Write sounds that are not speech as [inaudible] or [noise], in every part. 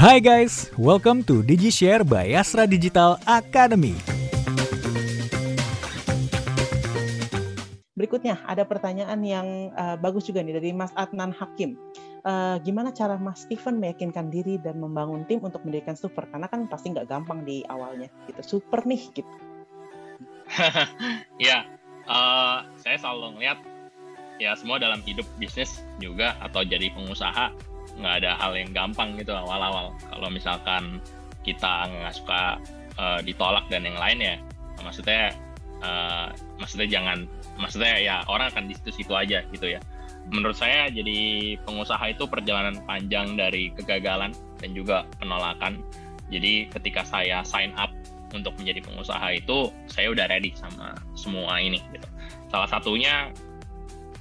Hai guys, welcome to DigiShare by Astra Digital Academy. Berikutnya ada pertanyaan yang uh, bagus juga nih dari Mas Adnan Hakim. Uh, gimana cara Mas Steven meyakinkan diri dan membangun tim untuk mendirikan super? Karena kan pasti nggak gampang di awalnya. Gitu super nih gitu. [laughs] ya, uh, saya selalu ngeliat ya semua dalam hidup bisnis juga atau jadi pengusaha nggak ada hal yang gampang gitu awal-awal. Kalau misalkan kita nggak suka uh, ditolak dan yang lain ya maksudnya uh, maksudnya jangan maksudnya ya orang akan di situ-situ aja gitu ya. Menurut saya jadi pengusaha itu perjalanan panjang dari kegagalan dan juga penolakan. Jadi ketika saya sign up untuk menjadi pengusaha itu saya udah ready sama semua ini gitu. Salah satunya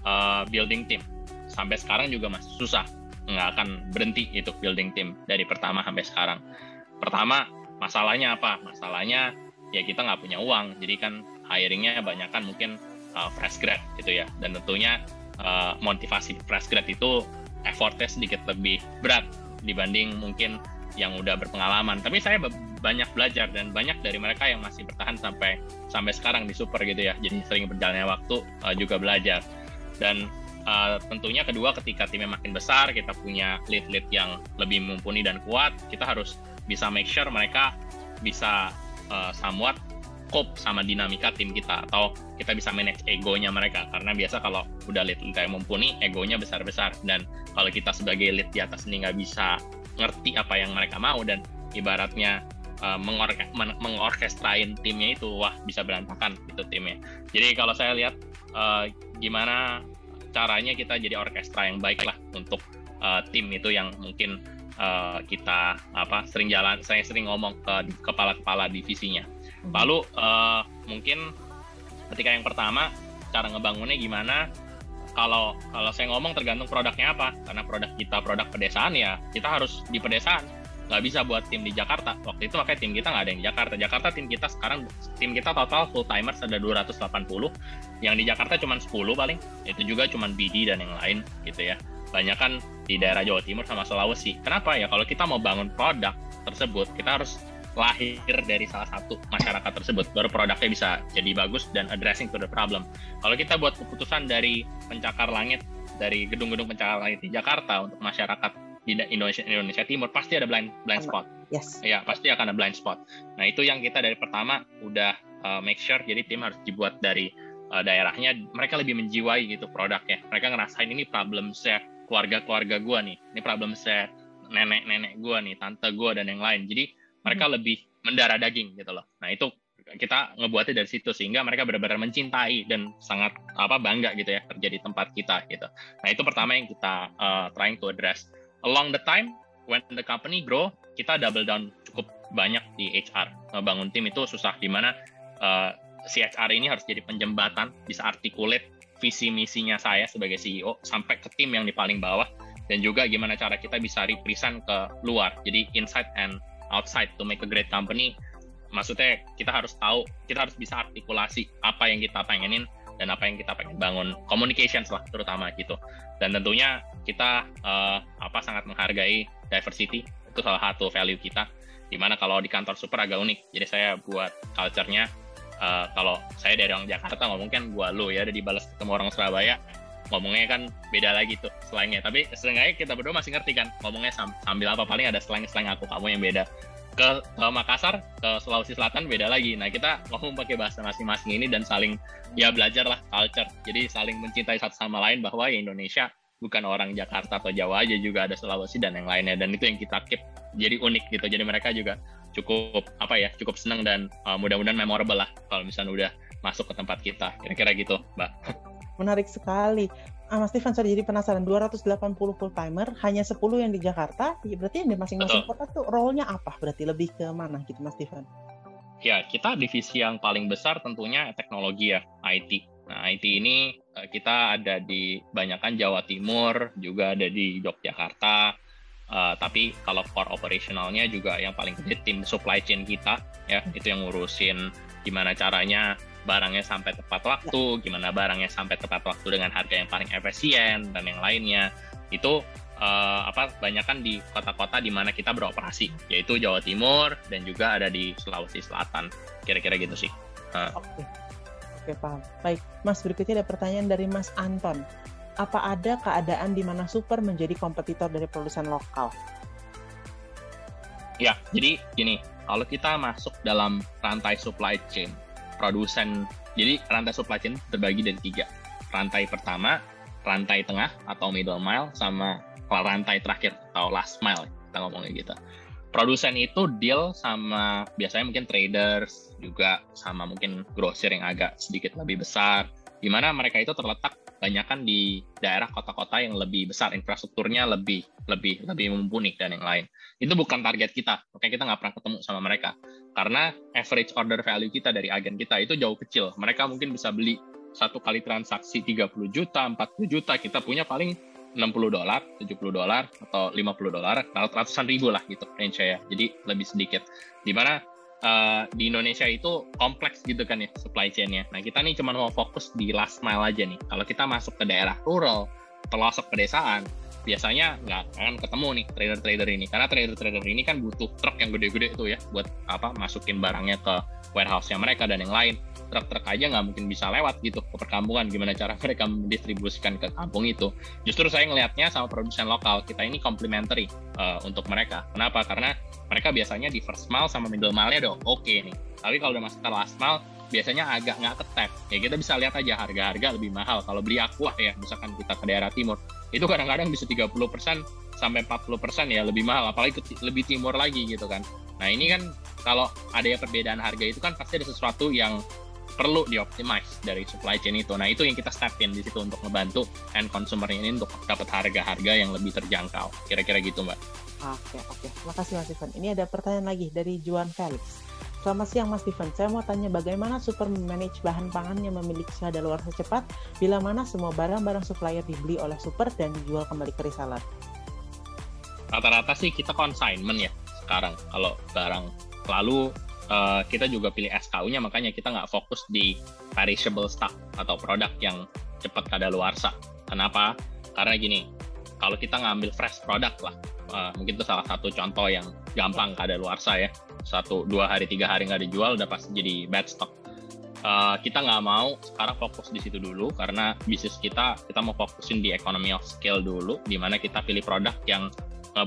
uh, building team. Sampai sekarang juga masih susah nggak akan berhenti itu building team dari pertama sampai sekarang. Pertama, masalahnya apa? Masalahnya ya kita nggak punya uang, jadi kan hiringnya banyak kan mungkin uh, fresh grad gitu ya. Dan tentunya uh, motivasi fresh grad itu effortnya sedikit lebih berat dibanding mungkin yang udah berpengalaman. Tapi saya banyak belajar dan banyak dari mereka yang masih bertahan sampai sampai sekarang di super gitu ya. Jadi sering berjalannya waktu uh, juga belajar. Dan uh, tentunya kedua ketika timnya makin besar kita punya lead-lead yang lebih mumpuni dan kuat kita harus bisa make sure mereka bisa uh, somewhat cope sama dinamika tim kita atau kita bisa manage egonya mereka. Karena biasa kalau udah lead lead yang mumpuni egonya besar besar dan kalau kita sebagai lead di atas ini nggak bisa ngerti apa yang mereka mau dan ibaratnya uh, mengorke mengorkestrain timnya itu wah bisa berantakan itu timnya. Jadi kalau saya lihat uh, gimana caranya kita jadi orkestra yang baik lah untuk uh, tim itu yang mungkin uh, kita apa sering jalan saya sering ngomong ke kepala-kepala divisinya. Hmm. lalu uh, mungkin ketika yang pertama cara ngebangunnya gimana? Kalau kalau saya ngomong tergantung produknya apa. Karena produk kita produk pedesaan ya kita harus di pedesaan nggak bisa buat tim di Jakarta. Waktu itu makanya tim kita nggak ada yang di Jakarta. Jakarta tim kita sekarang tim kita total full timers ada 280 yang di Jakarta cuma 10 paling. Itu juga cuma BD dan yang lain gitu ya. Banyak kan di daerah Jawa Timur sama Sulawesi. Kenapa ya? Kalau kita mau bangun produk tersebut kita harus lahir dari salah satu masyarakat tersebut. Baru produknya bisa jadi bagus dan addressing to the problem. Kalau kita buat keputusan dari pencakar langit dari gedung-gedung pencakar langit di Jakarta untuk masyarakat di Indonesia Indonesia Timur pasti ada blind blind spot. Yes. Ya pasti akan ada blind spot. Nah itu yang kita dari pertama udah uh, make sure jadi tim harus dibuat dari uh, daerahnya mereka lebih menjiwai gitu produknya. Mereka ngerasain ini problem saya keluarga-keluarga gua nih, ini problem saya nenek-nenek gua nih, tante gua dan yang lain. Jadi mereka hmm. lebih mendarah daging gitu loh. Nah itu kita ngebuatnya dari situ sehingga mereka benar-benar mencintai dan sangat apa bangga gitu ya kerja di tempat kita gitu. Nah itu pertama yang kita uh, trying to address along the time when the company grow kita double down cukup banyak di HR bangun tim itu susah di mana uh, si ini harus jadi penjembatan bisa articulate visi misinya saya sebagai CEO sampai ke tim yang di paling bawah dan juga gimana cara kita bisa represent ke luar. Jadi inside and outside to make a great company. Maksudnya kita harus tahu kita harus bisa artikulasi apa yang kita pengenin dan apa yang kita pengen bangun communications lah terutama gitu. Dan tentunya kita uh, apa sangat menghargai diversity itu salah satu value kita. Di mana kalau di kantor super agak unik. Jadi saya buat culture-nya uh, kalau saya dari orang Jakarta ngomong kan gua lo ya ada dibalas ketemu orang Surabaya ngomongnya kan beda lagi tuh slangnya. Tapi seenggaknya kita berdua masih ngerti kan ngomongnya sambil apa paling ada slang-slang aku kamu yang beda ke, ke Makassar ke Sulawesi Selatan beda lagi. Nah kita ngomong pakai bahasa masing-masing ini dan saling ya belajar lah culture. Jadi saling mencintai satu sama lain bahwa ya Indonesia bukan orang Jakarta atau Jawa aja juga ada Sulawesi dan yang lainnya. Dan itu yang kita keep jadi unik gitu. Jadi mereka juga cukup apa ya cukup senang dan uh, mudah-mudahan memorable lah kalau misalnya udah masuk ke tempat kita. Kira-kira gitu mbak. Menarik sekali Mas Stefan saya jadi penasaran. 280 full timer hanya 10 yang di Jakarta ya berarti yang di masing-masing kota tuh role-nya apa? Berarti lebih ke mana gitu Mas Stefan? Ya kita divisi yang paling besar tentunya teknologi ya IT nah IT ini eh, kita ada di banyakkan Jawa Timur juga ada di Yogyakarta uh, tapi kalau core operationalnya juga yang paling gede tim supply chain kita ya itu yang ngurusin gimana caranya barangnya sampai tepat waktu, gimana barangnya sampai tepat waktu dengan harga yang paling efisien dan yang lainnya. Itu uh, apa banyak kan di kota-kota di mana kita beroperasi yaitu Jawa Timur dan juga ada di Sulawesi Selatan. Kira-kira gitu sih. Uh. oke. Oke paham. Baik Mas berikutnya ada pertanyaan dari Mas Anton. Apa ada keadaan di mana super menjadi kompetitor dari produsen lokal? Ya jadi gini kalau kita masuk dalam rantai supply chain produsen jadi rantai supply chain terbagi dari tiga rantai pertama rantai tengah atau middle mile sama rantai terakhir atau last mile kita ngomongnya gitu. Produsen itu deal sama biasanya mungkin traders juga sama mungkin grosir yang agak sedikit lebih besar. Di mana mereka itu terletak banyakkan di daerah kota-kota yang lebih besar, infrastrukturnya lebih lebih lebih mumpuni dan yang lain. Itu bukan target kita, makanya kita nggak pernah ketemu sama mereka. Karena average order value kita dari agen kita itu jauh kecil. Mereka mungkin bisa beli satu kali transaksi 30 juta, 40 juta, kita punya paling 60 dolar, 70 dolar, atau 50 dolar, ratusan ribu lah gitu range ya. Jadi lebih sedikit. Di mana uh, di Indonesia itu kompleks gitu kan ya supply chain-nya. Nah kita nih cuma mau fokus di last mile aja nih. Kalau kita masuk ke daerah rural, pelosok pedesaan, biasanya nggak akan ketemu nih trader-trader ini. Karena trader-trader ini kan butuh truk yang gede-gede tuh ya buat apa masukin barangnya ke warehouse-nya mereka dan yang lain. Truk-truk aja nggak mungkin bisa lewat gitu ke perkampungan. Gimana cara [laughs] mereka mendistribusikan ke kampung itu? Justru saya ngelihatnya sama produsen lokal kita ini complementary uh, untuk mereka. Kenapa? Karena mereka biasanya di first mile sama middle mile-nya udah oke okay nih. Tapi kalau udah masuk ke last mile biasanya agak nggak ketep ya kita bisa lihat aja harga-harga lebih mahal kalau beli aqua ya misalkan kita ke daerah timur itu kadang-kadang bisa 30% sampai 40% ya lebih mahal apalagi ke, lebih timur lagi gitu kan nah ini kan kalau ada perbedaan harga itu kan pasti ada sesuatu yang perlu dioptimize dari supply chain itu. Nah, itu yang kita step in di situ untuk membantu end consumer ini untuk dapat harga-harga yang lebih terjangkau. Kira-kira gitu, Mbak. Oke, oke. Terima kasih Mas Steven. Ini ada pertanyaan lagi dari Juan Felix. Selamat siang Mas Steven, saya mau tanya bagaimana super manage bahan pangan yang memiliki luar secepat bila mana semua barang-barang supplier dibeli oleh super dan dijual kembali ke reseller? Rata-rata sih kita consignment ya sekarang kalau barang lalu uh, kita juga pilih SKU-nya makanya kita nggak fokus di perishable stock atau produk yang cepat kadaluarsa. Kenapa? Karena gini, kalau kita ngambil fresh product lah, uh, mungkin itu salah satu contoh yang gampang kadaluarsa ya. Satu, dua hari, tiga hari nggak dijual udah pasti jadi bad stock. Uh, kita nggak mau sekarang fokus di situ dulu karena bisnis kita kita mau fokusin di economy of scale dulu, di mana kita pilih produk yang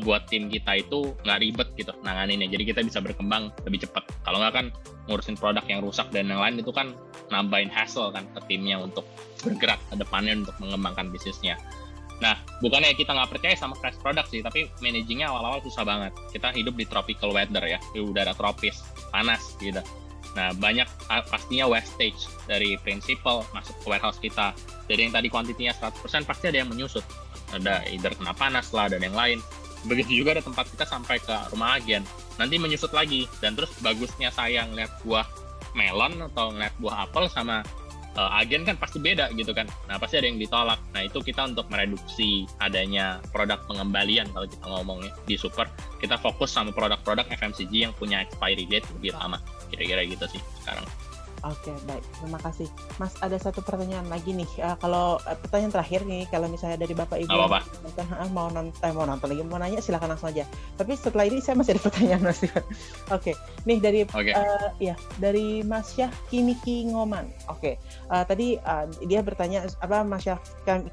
buat tim kita itu nggak ribet gitu nanganinnya. Jadi kita bisa berkembang lebih cepat. Kalau nggak kan ngurusin produk yang rusak dan yang lain itu kan nambahin hassle kan ke timnya untuk bergerak ke depannya untuk mengembangkan bisnisnya bukannya kita nggak percaya sama fresh product sih tapi managingnya awal-awal susah banget. Kita hidup di tropical weather ya di udara tropis panas gitu. Nah banyak pastinya wastage dari principal masuk ke warehouse kita. Jadi yang tadi kuantitinya 100% pasti ada yang menyusut. Ada either kena panas lah dan yang lain. Begitu juga ada tempat kita sampai ke rumah agen. Nanti menyusut lagi dan terus bagusnya saya ngeliat buah melon atau ngeliat buah apel sama uh, agen kan pasti beda gitu kan. Nah pasti ada yang ditolak. Nah itu kita untuk mereduksi adanya produk pengembalian kalau kita ngomongnya di super. Kita fokus sama produk-produk FMCG yang punya expiry date lebih lama. Kira-kira gitu sih sekarang Oke, baik. Terima kasih. Mas, ada satu pertanyaan lagi nih. Uh, kalau uh, pertanyaan terakhir nih, kalau misalnya dari Bapak Ibu apa -apa. Yang, mau nonton, eh, mau nonton lagi, mau nanya silakan langsung aja. Tapi setelah ini saya masih ada [laughs] pertanyaan Mas. Oke, okay. nih dari okay. uh, ya dari Mas Syah Kimiki Ngoman. Oke, okay. uh, tadi uh, dia bertanya apa Mas Syah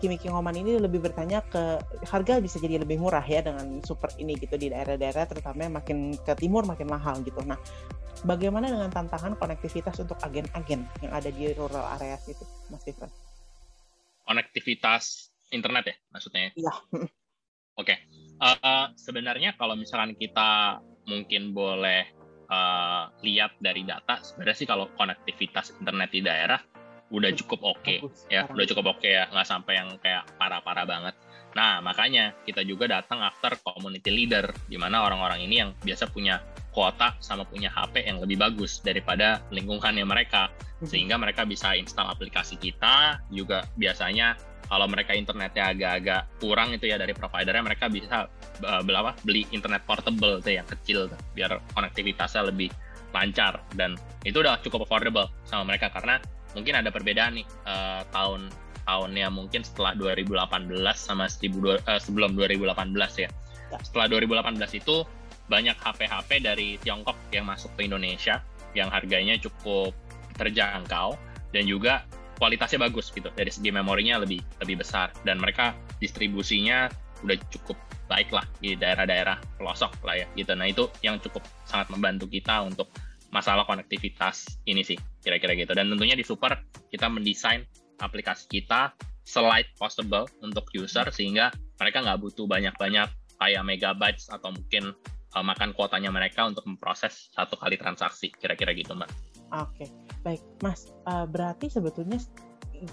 Kimiki Ngoman ini lebih bertanya ke harga bisa jadi lebih murah ya dengan super ini gitu di daerah-daerah terutama makin ke timur makin mahal gitu. Nah, bagaimana dengan tantangan konektivitas untuk agen-agen yang ada di rural area itu, Mas? Konektivitas internet ya, maksudnya? Iya. [laughs] Oke, okay. uh, uh, sebenarnya kalau misalkan kita mungkin boleh uh, lihat dari data, sebenarnya sih kalau konektivitas internet di daerah udah cukup oke okay, ya, udah cukup oke okay ya, nggak sampai yang kayak parah-parah banget. Nah, makanya kita juga datang after community leader, di mana orang-orang ini yang biasa punya kuota sama punya HP yang lebih bagus daripada lingkungannya mereka mhm. sehingga mereka bisa install aplikasi kita juga biasanya kalau mereka internetnya agak-agak kurang itu ya dari providernya mereka bisa uh, beli internet portable tuh yang kecil tuh, biar konektivitasnya lebih lancar dan itu udah cukup affordable sama mereka karena mungkin ada perbedaan nih uh, tahun tahunnya mungkin setelah 2018 sama 1000, uh, sebelum 2018 ya. ya. Setelah 2018 itu banyak HP-HP dari Tiongkok yang masuk ke Indonesia yang harganya cukup terjangkau dan juga kualitasnya bagus gitu dari segi memorinya lebih lebih besar dan mereka distribusinya udah cukup baik lah di daerah-daerah pelosok lah ya gitu. Nah itu yang cukup sangat membantu kita untuk masalah konektivitas ini sih kira-kira gitu. Dan tentunya di Super kita mendesain aplikasi kita selight possible untuk user sehingga mereka nggak butuh banyak-banyak kayak megabytes atau mungkin uh, makan kuotanya mereka untuk memproses satu kali transaksi kira-kira gitu mbak. Oke, okay. baik Mas. Uh, berarti sebetulnya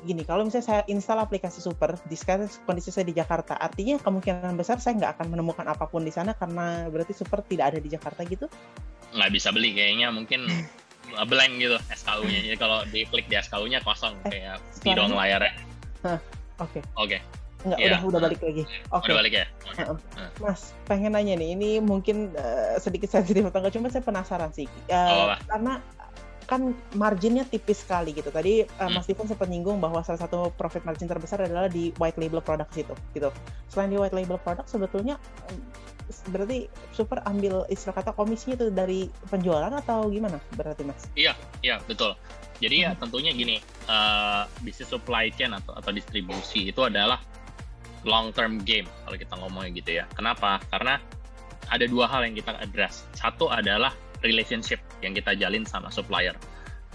gini, kalau misalnya saya install aplikasi Super di sekarang kondisi saya di Jakarta, artinya kemungkinan besar saya nggak akan menemukan apa pun di sana karena berarti Super tidak ada di Jakarta gitu? Nggak bisa beli kayaknya mungkin [laughs] blank gitu SKU-nya. Jadi kalau diklik di SKU-nya kosong eh, kayak bidong layarnya. Oke. Oke. Okay. Enggak, yeah. udah udah balik lagi. Oke. Okay. Udah balik ya. Mas, pengen nanya nih, ini mungkin uh, sedikit sensitif atau enggak, cuma saya penasaran sih. Uh, oh, karena kan marginnya tipis sekali gitu. Tadi uh, Mas Steven sempat nyinggung bahwa salah satu profit margin terbesar adalah di white label product itu, gitu. Selain di white label product, sebetulnya berarti super ambil istilah kata komisinya itu dari penjualan atau gimana berarti Mas? Iya, iya betul. Jadi ya hmm. tentunya gini, uh, bisnis supply chain atau atau distribusi itu adalah long term game kalau kita ngomongnya gitu ya. Kenapa? Karena ada dua hal yang kita address. Satu adalah relationship yang kita jalin sama supplier.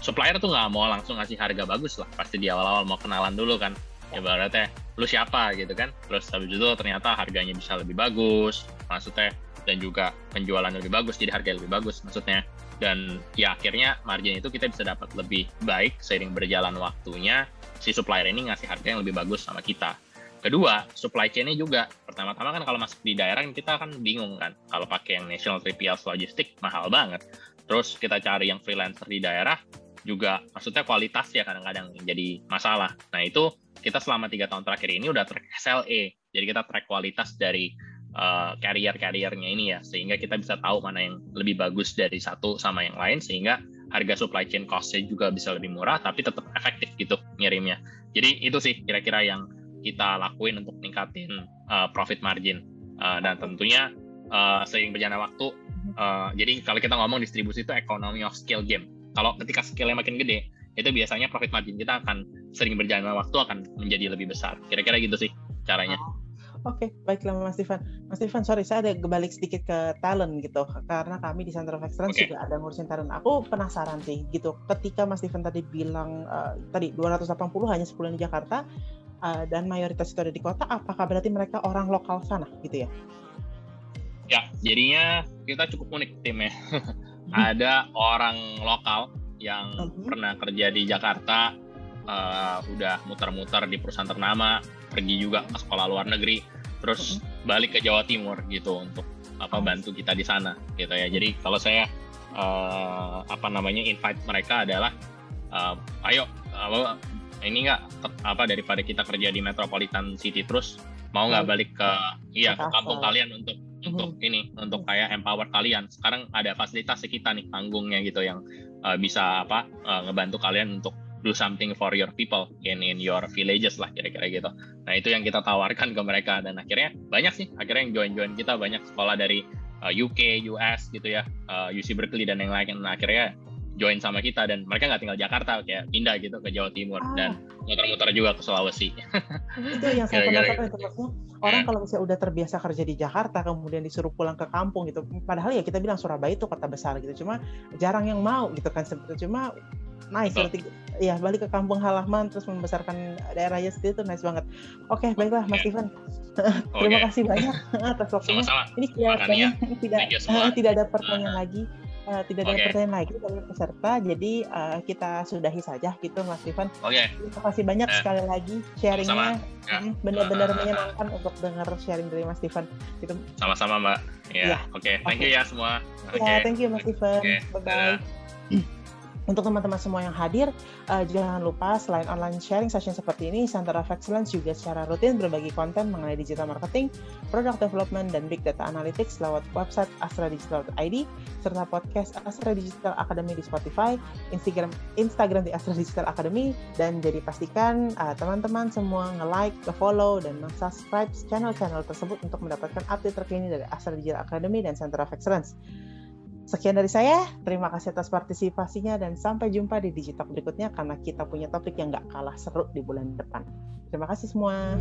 Supplier tuh nggak mau langsung ngasih harga bagus lah. Pasti di awal-awal mau kenalan dulu kan. Ya berarti lu siapa gitu kan. Terus habis itu ternyata harganya bisa lebih bagus. Maksudnya dan juga penjualan lebih bagus jadi harga lebih bagus maksudnya dan ya akhirnya margin itu kita bisa dapat lebih baik seiring berjalan waktunya si supplier ini ngasih harga yang lebih bagus sama kita Kedua, supply chain-nya juga. Pertama-tama kan kalau masuk di daerah kita kan bingung kan. Kalau pakai yang National 3PL Logistik mahal banget. Terus kita cari yang freelancer di daerah juga maksudnya kualitas ya kadang-kadang jadi masalah. Nah itu kita selama tiga tahun terakhir ini udah track SLA. Jadi kita track kualitas dari uh, carrier-carriernya ini ya. Sehingga kita bisa tahu mana yang lebih bagus dari satu sama yang lain. Sehingga harga supply chain cost-nya juga bisa lebih murah tapi tetap efektif gitu ngirimnya. Jadi itu sih kira-kira yang kita lakuin untuk ningkatin uh, profit margin uh, dan tentunya uh, seiring berjalan waktu uh, jadi kalau kita ngomong distribusi itu economy of scale game kalau ketika scale-nya makin gede itu biasanya profit margin kita akan sering berjalan waktu akan menjadi lebih besar kira-kira gitu sih caranya Oke, okay, baiklah Mas Ivan. Mas Ivan, sorry, saya ada kebalik sedikit ke talent gitu, karena kami di Center of Excellence okay. juga ada ngurusin talent. Aku penasaran sih, gitu. Ketika Mas Ivan tadi bilang uh, tadi 280 hanya 10 di Jakarta, uh, dan mayoritas itu ada di kota, apakah berarti mereka orang lokal sana gitu ya? Ya, jadinya kita cukup unik timnya. [laughs] ada orang lokal yang uh pernah kerja di Jakarta, uh, udah muter-muter di perusahaan ternama, pergi juga ke sekolah luar negeri, terus uh balik ke Jawa Timur gitu untuk apa bantu kita di sana gitu ya. Jadi kalau saya uh, apa namanya invite mereka adalah uh, ayo uh, ini nggak apa daripada kita kerja di metropolitan city terus mau nggak balik ke iya ke kampung kalian untuk untuk ini untuk kayak empower kalian. Sekarang ada fasilitas kita nih panggungnya gitu yang uh, bisa apa uh, ngebantu kalian untuk do something for your people in in your villages lah kira-kira gitu. Nah itu yang kita tawarkan ke mereka dan akhirnya banyak sih akhirnya yang join-join kita banyak sekolah dari uh, UK, US gitu ya, uh, UC Berkeley dan yang lain. Nah akhirnya join sama kita dan mereka nggak tinggal Jakarta kayak pindah gitu ke Jawa Timur ah. dan muter-muter juga ke Sulawesi. itu yang saya penasaran itu maksudnya orang yeah. kalau misalnya udah terbiasa kerja di Jakarta kemudian disuruh pulang ke kampung gitu padahal ya kita bilang Surabaya itu kota besar gitu cuma jarang yang mau gitu kan cuma nice berarti ya balik ke kampung halaman terus membesarkan daerahnya sendiri itu nice banget. Oke, okay, baiklah Mas Ivan. [laughs] Terima okay. kasih banyak [laughs] atas waktunya. Sama-sama. Ini kelihatannya tidak [laughs] tidak ada pertanyaan lagi. Uh, tidak ada okay. pertanyaan lagi dari peserta, jadi uh, kita sudahi saja gitu, Mas Ivan. Oke. Okay. Terima kasih banyak eh. sekali lagi sharingnya, ya. benar-benar uh, menyenangkan untuk dengar sharing dari Mas Ivan. Gitu. Sama-sama Mbak. Ya. Yeah. Oke, okay. thank you ya semua. Ya, okay. thank you Mas Ivan. Okay. Bye bye. Untuk teman-teman semua yang hadir, uh, jangan lupa selain online sharing session seperti ini, Center of Excellence juga secara rutin berbagi konten mengenai digital marketing, product development, dan big data analytics lewat website astradigital.id, serta podcast Astra Digital Academy di Spotify, Instagram Instagram di Astra Digital Academy, dan jadi pastikan uh, teman-teman semua nge-like, nge-follow, dan subscribe channel-channel tersebut untuk mendapatkan update terkini dari Astra Digital Academy dan Center of Excellence. Sekian dari saya, terima kasih atas partisipasinya dan sampai jumpa di Digital berikutnya karena kita punya topik yang gak kalah seru di bulan depan. Terima kasih semua.